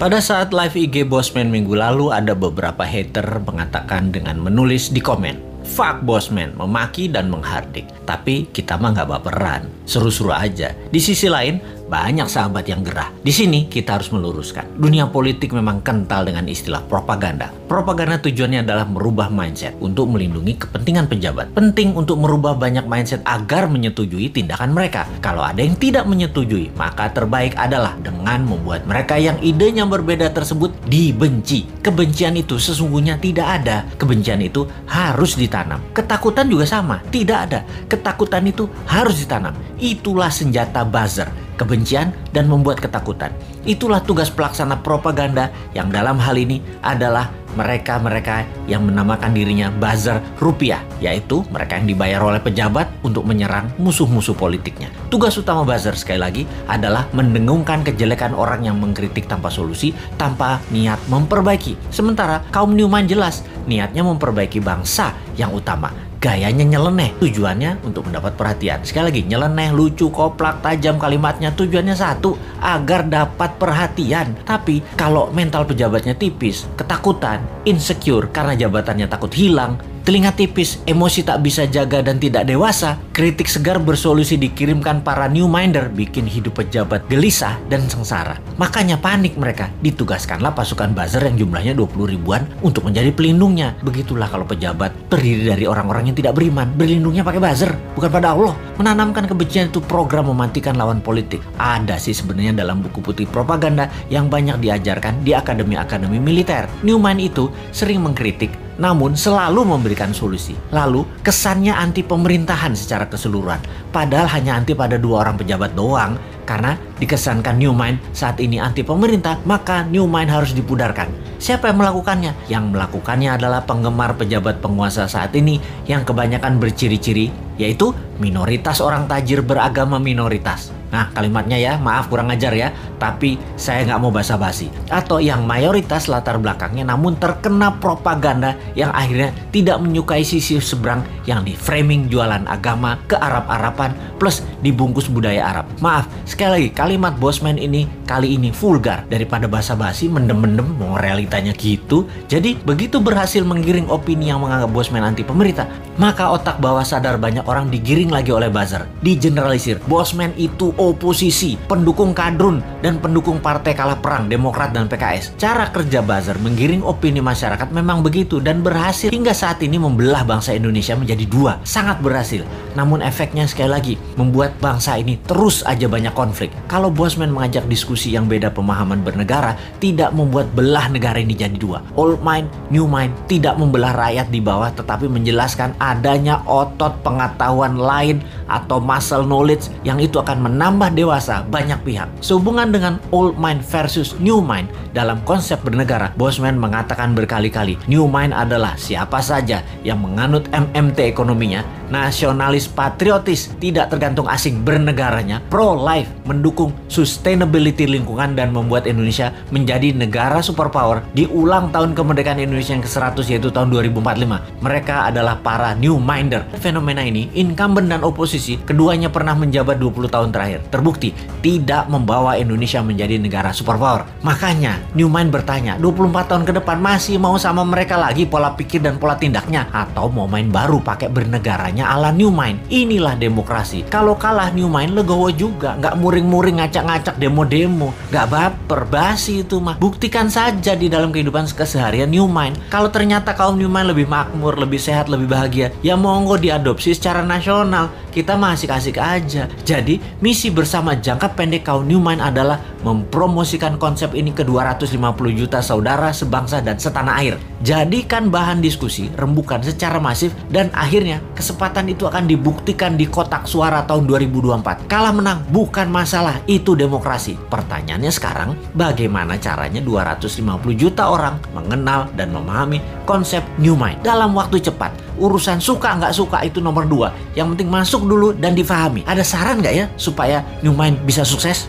Pada saat live IG Bosman minggu lalu ada beberapa hater mengatakan dengan menulis di komen Fuck Bosman, memaki dan menghardik. Tapi kita mah nggak baperan, seru-seru aja. Di sisi lain, banyak sahabat yang gerah. Di sini kita harus meluruskan. Dunia politik memang kental dengan istilah propaganda. Propaganda tujuannya adalah merubah mindset untuk melindungi kepentingan pejabat. Penting untuk merubah banyak mindset agar menyetujui tindakan mereka. Kalau ada yang tidak menyetujui, maka terbaik adalah dengan membuat mereka yang idenya berbeda tersebut dibenci. Kebencian itu sesungguhnya tidak ada. Kebencian itu harus ditanam. Ketakutan juga sama, tidak ada. Ketakutan itu harus ditanam. Itulah senjata buzzer kebencian, dan membuat ketakutan. Itulah tugas pelaksana propaganda yang dalam hal ini adalah mereka-mereka yang menamakan dirinya buzzer rupiah, yaitu mereka yang dibayar oleh pejabat untuk menyerang musuh-musuh politiknya. Tugas utama buzzer sekali lagi adalah mendengungkan kejelekan orang yang mengkritik tanpa solusi, tanpa niat memperbaiki. Sementara kaum Newman jelas niatnya memperbaiki bangsa yang utama gayanya nyeleneh. Tujuannya untuk mendapat perhatian. Sekali lagi, nyeleneh, lucu, koplak, tajam kalimatnya. Tujuannya satu, agar dapat perhatian. Tapi kalau mental pejabatnya tipis, ketakutan, insecure karena jabatannya takut hilang, Telinga tipis, emosi tak bisa jaga dan tidak dewasa, kritik segar bersolusi dikirimkan para new minder bikin hidup pejabat gelisah dan sengsara. Makanya panik mereka, ditugaskanlah pasukan buzzer yang jumlahnya 20 ribuan untuk menjadi pelindungnya. Begitulah kalau pejabat terdiri dari orang-orang yang tidak beriman, berlindungnya pakai buzzer, bukan pada Allah. Menanamkan kebencian itu program mematikan lawan politik. Ada sih sebenarnya dalam buku putih propaganda yang banyak diajarkan di akademi-akademi militer. Newman itu sering mengkritik namun selalu memberikan solusi. Lalu, kesannya anti pemerintahan secara keseluruhan, padahal hanya anti pada dua orang pejabat doang. Karena dikesankan New Mind saat ini anti pemerintah, maka New Mind harus dipudarkan. Siapa yang melakukannya? Yang melakukannya adalah penggemar pejabat penguasa saat ini yang kebanyakan berciri-ciri, yaitu minoritas orang tajir beragama minoritas Nah kalimatnya ya maaf kurang ajar ya Tapi saya nggak mau basa-basi. Atau yang mayoritas latar belakangnya namun terkena propaganda Yang akhirnya tidak menyukai sisi seberang Yang di framing jualan agama ke Arab-Araban Plus dibungkus budaya Arab. Maaf sekali lagi kalimat bosman ini kali ini vulgar. Daripada basa-basi mendem-mendem mau realitanya gitu. Jadi begitu berhasil menggiring opini yang menganggap bosman anti pemerintah Maka otak bawah sadar banyak orang digiring lagi oleh buzzer Digeneralisir. Bosman itu oposisi, pendukung kadrun, dan pendukung partai kalah perang, Demokrat dan PKS. Cara kerja buzzer menggiring opini masyarakat memang begitu dan berhasil hingga saat ini membelah bangsa Indonesia menjadi dua. Sangat berhasil. Namun efeknya sekali lagi membuat bangsa ini terus aja banyak konflik. Kalau Bosman mengajak diskusi yang beda pemahaman bernegara, tidak membuat belah negara ini jadi dua. Old mind, new mind, tidak membelah rakyat di bawah tetapi menjelaskan adanya otot pengetahuan lain atau muscle knowledge yang itu akan menambah tambah dewasa banyak pihak. Sehubungan dengan old mind versus new mind dalam konsep bernegara, Bosman mengatakan berkali-kali, new mind adalah siapa saja yang menganut MMT ekonominya, nasionalis patriotis, tidak tergantung asing bernegaranya, pro-life, mendukung sustainability lingkungan dan membuat Indonesia menjadi negara superpower di ulang tahun kemerdekaan Indonesia yang ke-100 yaitu tahun 2045. Mereka adalah para new minder. Fenomena ini, incumbent dan oposisi, keduanya pernah menjabat 20 tahun terakhir terbukti tidak membawa Indonesia menjadi negara superpower. Makanya Newman bertanya, 24 tahun ke depan masih mau sama mereka lagi pola pikir dan pola tindaknya atau mau main baru pakai bernegaranya ala Newman. Inilah demokrasi. Kalau kalah Newman legowo juga, nggak muring-muring ngacak-ngacak demo-demo, nggak baper, basi itu mah. Buktikan saja di dalam kehidupan keseharian Newman. Kalau ternyata kaum Newman lebih makmur, lebih sehat, lebih bahagia, ya monggo diadopsi secara nasional. Kita masih kasih aja. Jadi misi bersama jangka pendek kaum Newman adalah mempromosikan konsep ini ke 250 juta saudara sebangsa dan setanah air. Jadikan bahan diskusi, rembukan secara masif dan akhirnya kesempatan itu akan dibuktikan di kotak suara tahun 2024. Kalah menang bukan masalah, itu demokrasi. Pertanyaannya sekarang, bagaimana caranya 250 juta orang mengenal dan memahami konsep New Mind dalam waktu cepat? Urusan suka nggak suka itu nomor dua. Yang penting masuk dulu dan difahami. Ada saran nggak ya supaya New Mind bisa sukses?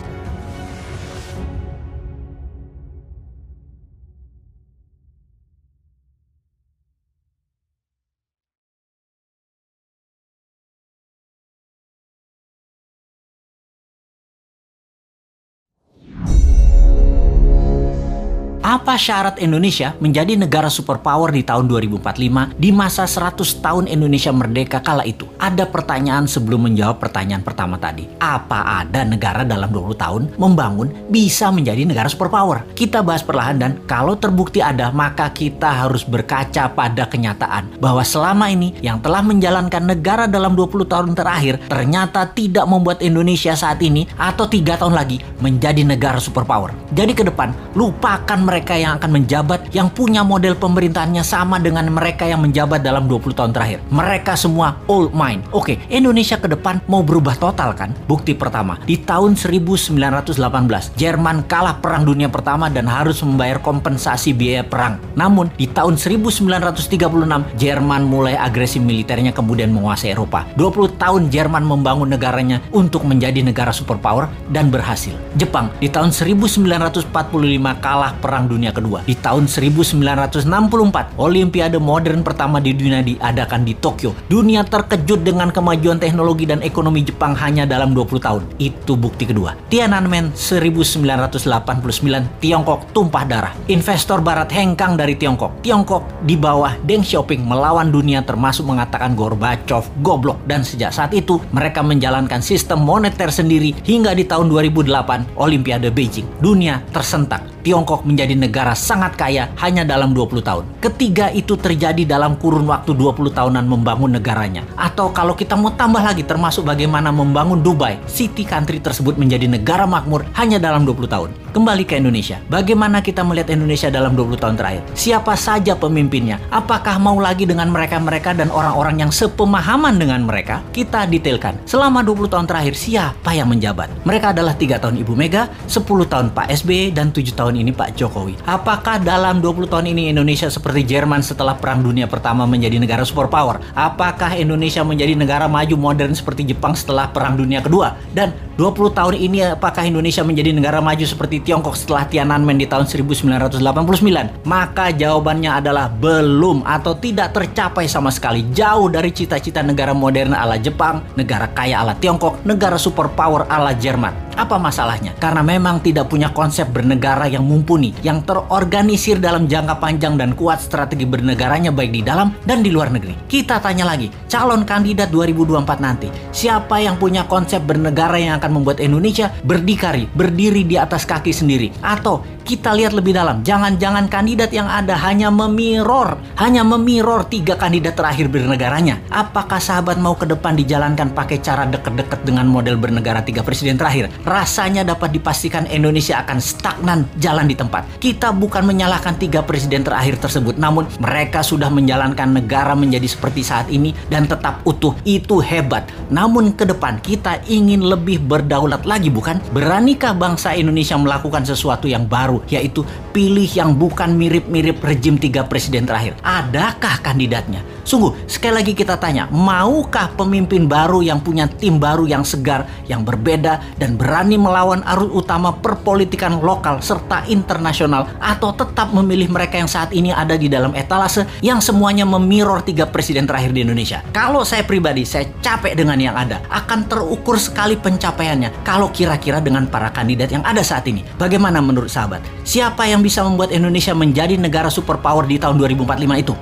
Apa syarat Indonesia menjadi negara superpower di tahun 2045 di masa 100 tahun Indonesia merdeka kala itu? Ada pertanyaan sebelum menjawab pertanyaan pertama tadi. Apa ada negara dalam 20 tahun membangun bisa menjadi negara superpower? Kita bahas perlahan dan kalau terbukti ada maka kita harus berkaca pada kenyataan bahwa selama ini yang telah menjalankan negara dalam 20 tahun terakhir ternyata tidak membuat Indonesia saat ini atau tiga tahun lagi menjadi negara superpower. Jadi ke depan lupakan mereka yang akan menjabat yang punya model pemerintahannya sama dengan mereka yang menjabat dalam 20 tahun terakhir. Mereka semua old mind. Oke, Indonesia ke depan mau berubah total kan? Bukti pertama, di tahun 1918 Jerman kalah perang dunia pertama dan harus membayar kompensasi biaya perang. Namun di tahun 1936 Jerman mulai agresi militernya kemudian menguasai Eropa. 20 tahun Jerman membangun negaranya untuk menjadi negara superpower dan berhasil. Jepang di tahun 1945 kalah Perang Dunia Kedua. Di tahun 1964, Olimpiade modern pertama di dunia diadakan di Tokyo. Dunia terkejut dengan kemajuan teknologi dan ekonomi Jepang hanya dalam 20 tahun. Itu bukti kedua. Tiananmen 1989, Tiongkok tumpah darah. Investor barat hengkang dari Tiongkok. Tiongkok di bawah Deng Xiaoping melawan dunia termasuk mengatakan Gorbachev goblok dan sejak saat itu mereka menjalankan sistem moneter sendiri hingga di tahun 2008 Olimpiade Beijing. Dunia tersentak Tiongkok menjadi negara sangat kaya hanya dalam 20 tahun. Ketiga itu terjadi dalam kurun waktu 20 tahunan membangun negaranya. Atau kalau kita mau tambah lagi termasuk bagaimana membangun Dubai, city country tersebut menjadi negara makmur hanya dalam 20 tahun. Kembali ke Indonesia. Bagaimana kita melihat Indonesia dalam 20 tahun terakhir? Siapa saja pemimpinnya? Apakah mau lagi dengan mereka-mereka dan orang-orang yang sepemahaman dengan mereka? Kita detailkan. Selama 20 tahun terakhir siapa yang menjabat? Mereka adalah tiga tahun Ibu Mega, 10 tahun Pak SBY, dan 7 tahun ini Pak Jokowi. Apakah dalam 20 tahun ini Indonesia seperti Jerman setelah Perang Dunia Pertama menjadi negara superpower? Apakah Indonesia menjadi negara maju modern seperti Jepang setelah Perang Dunia Kedua? Dan 20 tahun ini apakah Indonesia menjadi negara maju seperti Tiongkok setelah Tiananmen di tahun 1989? Maka jawabannya adalah belum atau tidak tercapai sama sekali. Jauh dari cita-cita negara modern ala Jepang, negara kaya ala Tiongkok, negara superpower ala Jerman. Apa masalahnya? Karena memang tidak punya konsep bernegara yang mumpuni, yang terorganisir dalam jangka panjang dan kuat strategi bernegaranya baik di dalam dan di luar negeri. Kita tanya lagi, calon kandidat 2024 nanti, siapa yang punya konsep bernegara yang akan membuat Indonesia berdikari, berdiri di atas kaki sendiri? Atau kita lihat lebih dalam, jangan-jangan kandidat yang ada hanya memiror, hanya memiror tiga kandidat terakhir bernegaranya. Apakah sahabat mau ke depan dijalankan pakai cara deket-deket dengan model bernegara tiga presiden terakhir? rasanya dapat dipastikan Indonesia akan stagnan jalan di tempat. Kita bukan menyalahkan tiga presiden terakhir tersebut, namun mereka sudah menjalankan negara menjadi seperti saat ini dan tetap utuh. Itu hebat. Namun ke depan kita ingin lebih berdaulat lagi bukan? Beranikah bangsa Indonesia melakukan sesuatu yang baru, yaitu pilih yang bukan mirip-mirip rejim tiga presiden terakhir? Adakah kandidatnya? Sungguh, sekali lagi kita tanya, maukah pemimpin baru yang punya tim baru yang segar, yang berbeda, dan berani melawan arus utama perpolitikan lokal serta internasional, atau tetap memilih mereka yang saat ini ada di dalam etalase yang semuanya memirror tiga presiden terakhir di Indonesia? Kalau saya pribadi, saya capek dengan yang ada. Akan terukur sekali pencapaiannya kalau kira-kira dengan para kandidat yang ada saat ini. Bagaimana menurut sahabat? Siapa yang bisa membuat Indonesia menjadi negara superpower di tahun 2045 itu?